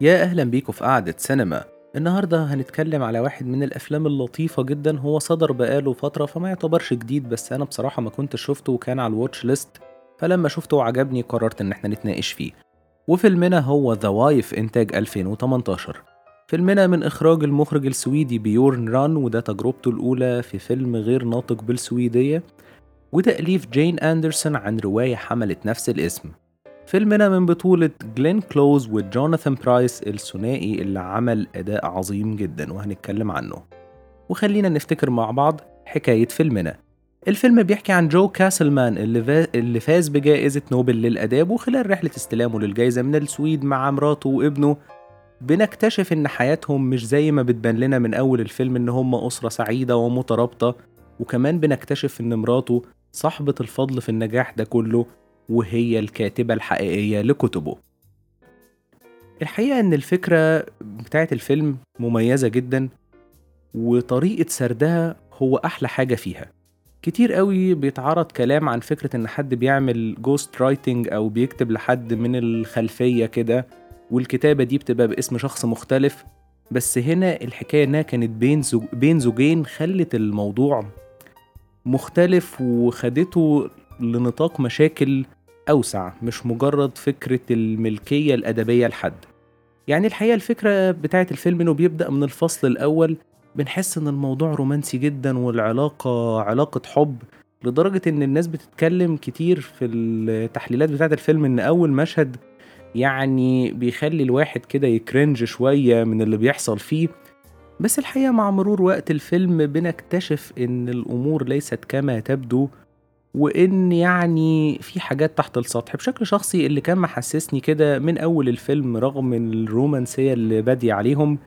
يا أهلا بيكم في قعدة سينما. النهاردة هنتكلم على واحد من الأفلام اللطيفة جدا هو صدر بقاله فترة فما يعتبرش جديد بس أنا بصراحة ما كنت شفته وكان على ال watch list فلما شفته وعجبني قررت إن إحنا نتناقش فيه. وفيلمنا هو The Wife إنتاج 2018 فيلمنا من إخراج المخرج السويدي بيورن رونج وده تجربته الأولى في فيلم غير ناطق بالسويدية. وتأليف جين أندرسون عن رواية حملت نفس الاسم. فيلمنا من بطولة جلين كلوز وجوناثان برايس الثنائي اللي عمل أداء عظيم جدا وهنتكلم عنه. وخلينا نفتكر مع بعض حكاية فيلمنا. الفيلم بيحكي عن جو كاسلمان اللي, فا... اللي فاز بجائزة نوبل للآداب وخلال رحلة استلامه للجائزة من السويد مع مراته وابنه بنكتشف إن حياتهم مش زي ما بتبان لنا من أول الفيلم إن هم أسرة سعيدة ومترابطة. وكمان بنكتشف إن مراته صاحبة الفضل في النجاح ده كله وهي الكاتبة الحقيقية لكتبه. الحقيقة إن الفكرة بتاعت الفيلم مميزة جدا وطريقة سردها هو أحلى حاجة فيها. كتير قوي بيتعرض كلام عن فكرة إن حد بيعمل ghostwriting أو بيكتب لحد من الخلفية كده والكتابة دي بتبقى باسم شخص مختلف. بس هنا الحكاية إنها كانت بين زوج بين زوجين خلت الموضوع مختلف وخدته لنطاق مشاكل أوسع مش مجرد فكرة الملكية الأدبية لحد. يعني الحقيقة الفكرة بتاعت الفيلم إنه بيبدأ من الفصل الأول بنحس إن الموضوع رومانسي جدا والعلاقة علاقة حب لدرجة إن الناس بتتكلم كتير في التحليلات بتاعت الفيلم إن أول مشهد يعني بيخلي الواحد كده يكرنج شوية من اللي بيحصل فيه. بس الحقيقة مع مرور وقت الفيلم بنكتشف إن الأمور ليست كما تبدو. وإن يعني في حاجات تحت السطح. بشكل شخصي اللي كان محسسني كده من أول الفيلم رغم الرومانسية اللي بادية عليهم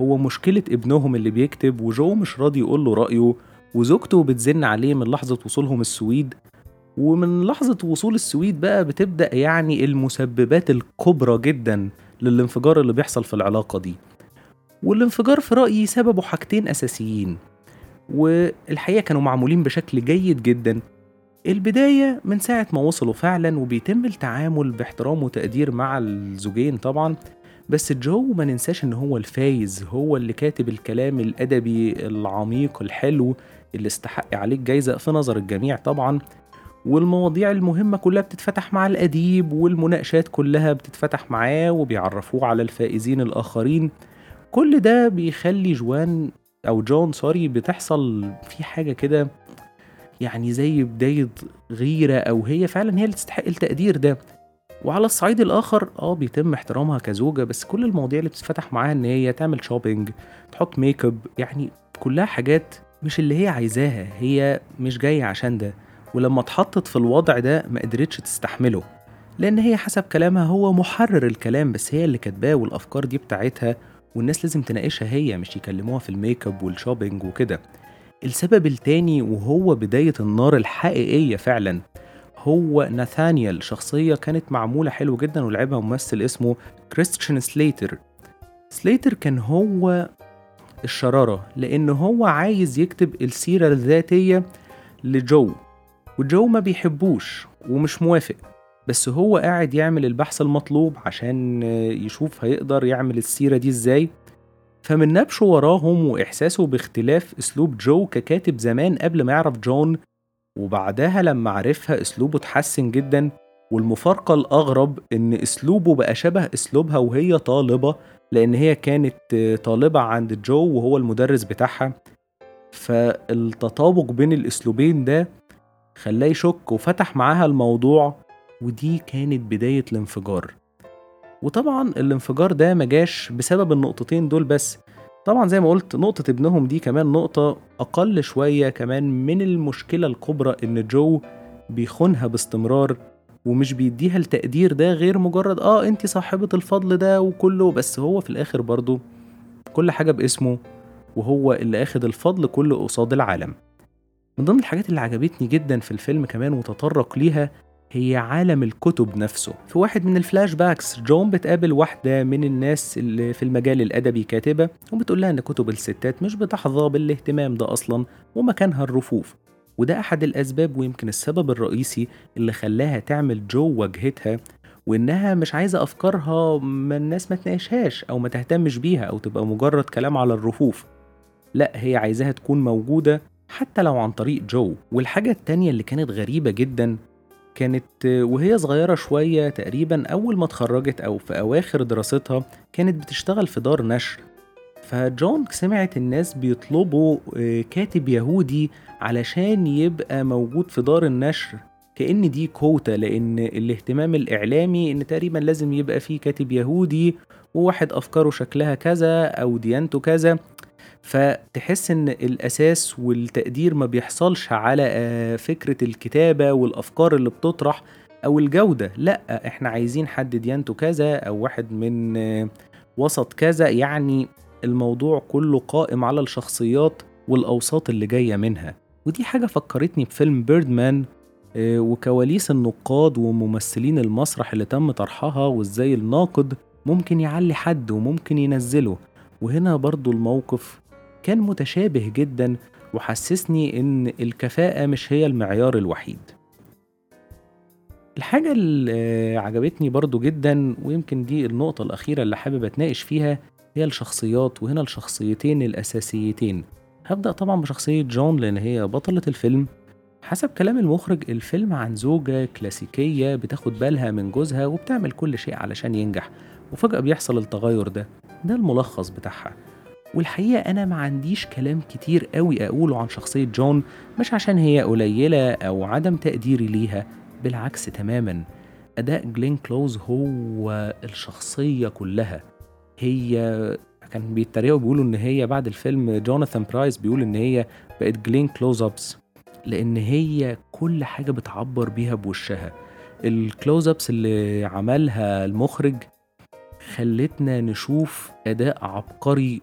هو مشكلة ابنهم اللي بيكتب وجو مش راضي يقول له رأيه وزوجته بتزن عليه من لحظة وصولهم السويد. ومن لحظة وصول السويد بقى بتبدأ يعني المسببات الكبرى جدا للانفجار اللي بيحصل في العلاقة دي. والانفجار في رأيي سببه حاجتين أساسيين والحقيقة كانوا معمولين بشكل جيد جدا. البداية من ساعة ما وصلوا فعلا وبيتم التعامل باحترام وتقدير مع الزوجين طبعا بس جو ما ننساش إن هو الفايز هو اللي كاتب الكلام الأدبي العميق الحلو اللي استحق عليه الجايزة في نظر الجميع طبعا. والمواضيع المهمة كلها بتتفتح مع الأديب والمناقشات كلها بتتفتح معاه وبيعرفوه على الفائزين الآخرين. كل ده بيخلي جوان أو جون sorry بتحصل في حاجة كده يعني زي بداية غيرة أو هي فعلا هي اللي تستحق التقدير ده. وعلى الصعيد الآخر آه بيتم احترامها كزوجة بس كل المواضيع اللي بتتفتح معاها إن هي تعمل shopping تحط ميك اب يعني كلها حاجات مش اللي هي عايزاها هي مش جاية عشان ده. ولما اتحطت في الوضع ده ما قدرتش تستحمله لأن هي حسب كلامها هو محرر الكلام بس هي اللي كاتباه والأفكار دي بتاعتها والناس لازم تناقشها هي مش يكلموها في ال makeup وال shopping وكده. السبب التاني وهو بداية النار الحقيقية فعلا هو ناثانيال شخصية كانت معمولة حلو جدا ولعبها ممثل اسمه كريستيان سليتر. سليتر كان هو الشرارة لأن هو عايز يكتب السيرة الذاتية لجو وجو ما بيحبوش ومش موافق بس هو قاعد يعمل البحث المطلوب عشان يشوف هيقدر يعمل السيرة دي إزاي. فمن نبشه وراهم وإحساسه باختلاف أسلوب جو ككاتب زمان قبل ما يعرف جون وبعدها لما عرفها أسلوبه اتحسن جدا والمفارقة الأغرب إن أسلوبه بقى شبه أسلوبها وهي طالبة لأن هي كانت طالبة عند جو وهو المدرس بتاعها. فالتطابق بين الأسلوبين ده خلاه يشك وفتح معاها الموضوع ودي كانت بداية الانفجار. وطبعا الانفجار ده مجاش بسبب النقطتين دول بس. طبعا زي ما قلت نقطة ابنهم دي كمان نقطة أقل شوية كمان من المشكلة الكبرى إن جو بيخونها باستمرار ومش بيديها التقدير ده غير مجرد آه أنت صاحبة الفضل ده وكله بس هو في الآخر برضه كل حاجة باسمه وهو اللي أخد الفضل كله قصاد العالم. من ضمن الحاجات اللي عجبتني جدا في الفيلم كمان وتطرق ليها هي عالم الكتب نفسه. في واحد من ال flashbacks جون بتقابل واحدة من الناس اللي في المجال الأدبي كاتبة وبتقول لها إن كتب الستات مش بتحظى بالاهتمام ده أصلا ومكانها الرفوف. وده أحد الأسباب ويمكن السبب الرئيسي اللي خلاها تعمل جو واجهتها وإنها مش عايزة أفكارها ما الناس ما تناقشهاش أو ما تهتمش بيها أو تبقى مجرد كلام على الرفوف. لأ هي عايزاها تكون موجودة حتى لو عن طريق جو. والحاجة التانية اللي كانت غريبة جدا كانت وهي صغيرة شوية تقريبا أول ما اتخرجت أو في أواخر دراستها كانت بتشتغل في دار نشر. فجون سمعت الناس بيطلبوا آه، كاتب يهودي علشان يبقى موجود في دار النشر. كأن دي كوتا لأن الاهتمام الإعلامي إن تقريبا لازم يبقى فيه كاتب يهودي وواحد أفكاره شكلها كذا أو ديانته كذا. فتحس إن الأساس والتقدير ما بيحصلش على آه، فكرة الكتابة والأفكار اللي بتطرح أو الجودة. لأ إحنا عايزين حد ديانته كذا أو واحد من آه، وسط كذا. يعني الموضوع كله قائم على الشخصيات والأوساط اللي جاية منها. ودي حاجة فكرتني بفيلم بيردمان آه، وكواليس النقاد وممثلين المسرح اللي تم طرحها وإزاي الناقد ممكن يعلي حد وممكن ينزله. وهنا برضو الموقف كان متشابه جدا وحسسني إن الكفاءة مش هي المعيار الوحيد. الحاجة اللي عجبتني برضو جدا ويمكن دي النقطة الأخيرة اللي حابب أتناقش فيها هي الشخصيات وهنا الشخصيتين الأساسيتين. هبدأ طبعا بشخصية جون لأن هي بطلة الفيلم. حسب كلام المخرج الفيلم عن زوجة كلاسيكية بتاخد بالها من جوزها وبتعمل كل شيء علشان ينجح وفجأة بيحصل التغير ده. ده الملخص بتاعها. والحقيقة أنا ما عنديش كلام كتير قوي أقوله عن شخصية جون مش عشان هي قليلة أو عدم تقديري ليها بالعكس تماما. أداء جلين كلوز هو الشخصية كلها. هي كان بيتريقوا بيقولوا إن هي بعد الفيلم جوناثان برايس بيقول إن هي بقت جلين close-ups لأن هي كل حاجة بتعبر بيها بوشها. ال close-ups اللي عملها المخرج خلتنا نشوف أداء عبقري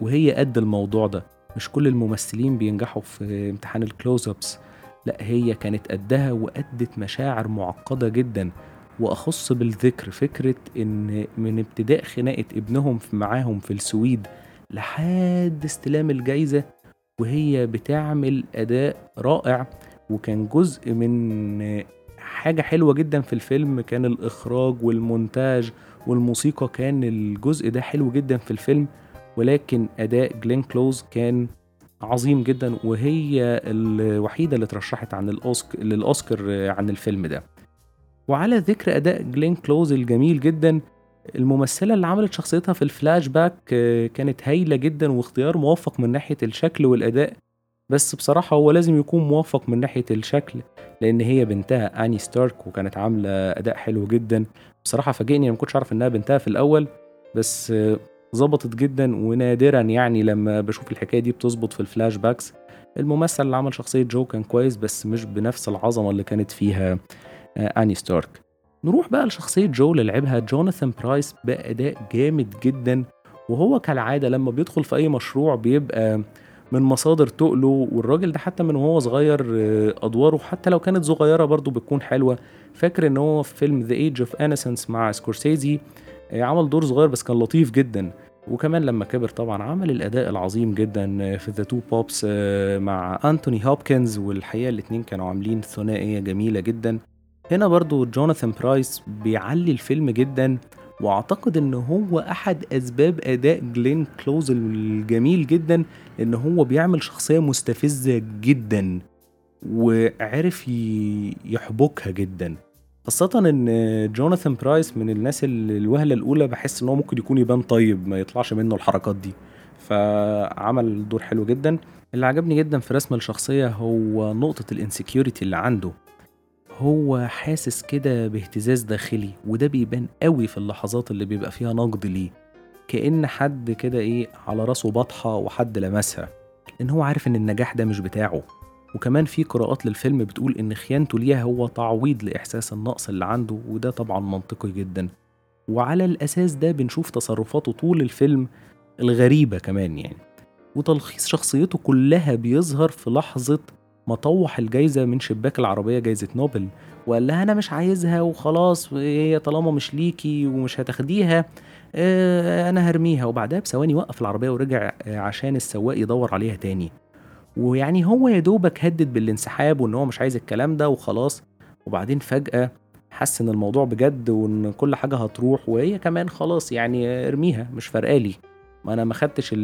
وهي قد الموضوع ده. مش كل الممثلين بينجحوا في امتحان ال close-ups لا هي كانت قدها وأدت مشاعر معقدة جدا. وأخص بالذكر فكرة إن من ابتداء خناقة ابنهم معاهم في السويد لحد استلام الجايزة وهي بتعمل أداء رائع. وكان جزء من حاجة حلوة جدا في الفيلم كان الإخراج والمونتاج. والموسيقى كان الجزء ده حلو جدا في الفيلم ولكن أداء جلين كلوز كان عظيم جدا وهي الوحيدة اللي ترشحت عن الأوسك... للأوسكار عن الفيلم ده. وعلى ذكر أداء جلين كلوز الجميل جدا الممثلة اللي عملت شخصيتها في الفلاش باك كانت هايلة جدا واختيار موفق من ناحية الشكل والأداء. بس بصراحة هو لازم يكون موفق من ناحية الشكل لأن هي بنتها أني ستارك وكانت عاملة أداء حلو جدا. بصراحة فاجئني أنا مكنتش أعرف إنها بنتها في الأول بس ظبطت جدا ونادرا يعني لما بشوف الحكاية دي بتظبط في ال flashbacks. الممثل اللي عمل شخصية جو كان كويس بس مش بنفس العظمة اللي كانت فيها أني ستارك. نروح بقى لشخصية جو اللي لعبها جوناثان برايس بأداء جامد جدا. وهو كالعادة لما بيدخل في أي مشروع بيبقى من مصادر تقله والراجل ده حتى من وهو صغير آه، أدواره حتى لو كانت صغيرة برضه بتكون حلوة. فاكر إن هو في فيلم The Age of Innocence مع سكورسيزي آه، عمل دور صغير بس كان لطيف جدا. وكمان لما كبر طبعا عمل الأداء العظيم جدا آه، في The Two Popes مع انتوني هوبكنز والحقيقة الاتنين كانوا عاملين ثنائية جميلة جدا. هنا برضو جوناثان برايس بيعلي الفيلم جدا. واعتقد إن هو أحد أسباب أداء جلين كلوز الجميل جدا إن هو بيعمل شخصية مستفزة جدا وعرف يحبكها جدا. خاصة إن جوناثان برايس من الناس اللي الوهلة الأولى بحس إن هو ممكن يكون يبان طيب ما يطلعش منه الحركات دي. فعمل دور حلو جدا. اللي عجبني جدا في رسم الشخصية هو نقطة ال insecurity اللي عنده. هو حاسس كده باهتزاز داخلي وده بيبان قوي في اللحظات اللي بيبقى فيها نقد ليه. كأن حد كده إيه على راسه بطحة وحد لمسها. إن هو عارف إن النجاح ده مش بتاعه. وكمان في قراءات للفيلم بتقول إن خيانته ليها هو تعويض لإحساس النقص اللي عنده وده طبعا منطقي جدا. وعلى الأساس ده بنشوف تصرفاته طول الفيلم الغريبة كمان يعني. وتلخيص شخصيته كلها بيظهر في لحظة ما طوح الجايزة من شباك العربية جايزة نوبل وقال لها أنا مش عايزها وخلاص هي طالما مش ليكي ومش هتاخديها آه، أنا هرميها. وبعدها بثواني وقف العربية ورجع آه، عشان السواق يدور عليها تاني. ويعني هو يا دوبك هدد بالانسحاب وإن هو مش عايز الكلام ده وخلاص. وبعدين فجأة حس ان الموضوع بجد وإن كل حاجة هتروح وهي كمان خلاص يعني ارميها مش فارقالي. ما أنا ما خدتش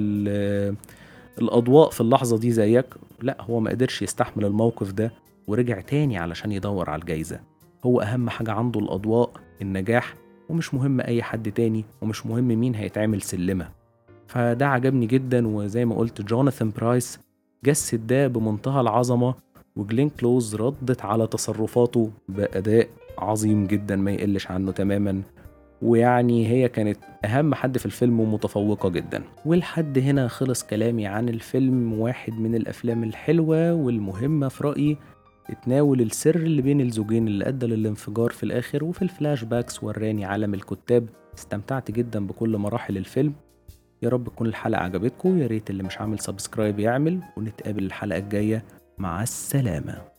الأضواء في اللحظة دي زيك؟ لا هو ما قدرش يستحمل الموقف ده ورجع تاني علشان يدور على الجايزة. هو أهم حاجة عنده الأضواء النجاح ومش مهم أي حد تاني ومش مهم مين هيتعمل سلمة. فده عجبني جدا وزي ما قلت جوناثان برايس جسد ده بمنتهى العظمة وجلين كلوز ردت على تصرفاته بأداء عظيم جدا ما يقلش عنه تماما. ويعني هي كانت أهم حد في الفيلم ومتفوقة جدا. ولحد هنا خلص كلامي عن الفيلم واحد من الأفلام الحلوة والمهمة في رأيي. اتناول السر اللي بين الزوجين اللي أدى للانفجار في الآخر وفي ال flashbacks وراني عالم الكتاب. استمتعت جدا بكل مراحل الفيلم. يا رب تكون الحلقة عجبتكم يا ريت اللي مش عامل subscribe يعمل ونتقابل الحلقة الجاية. مع السلامة.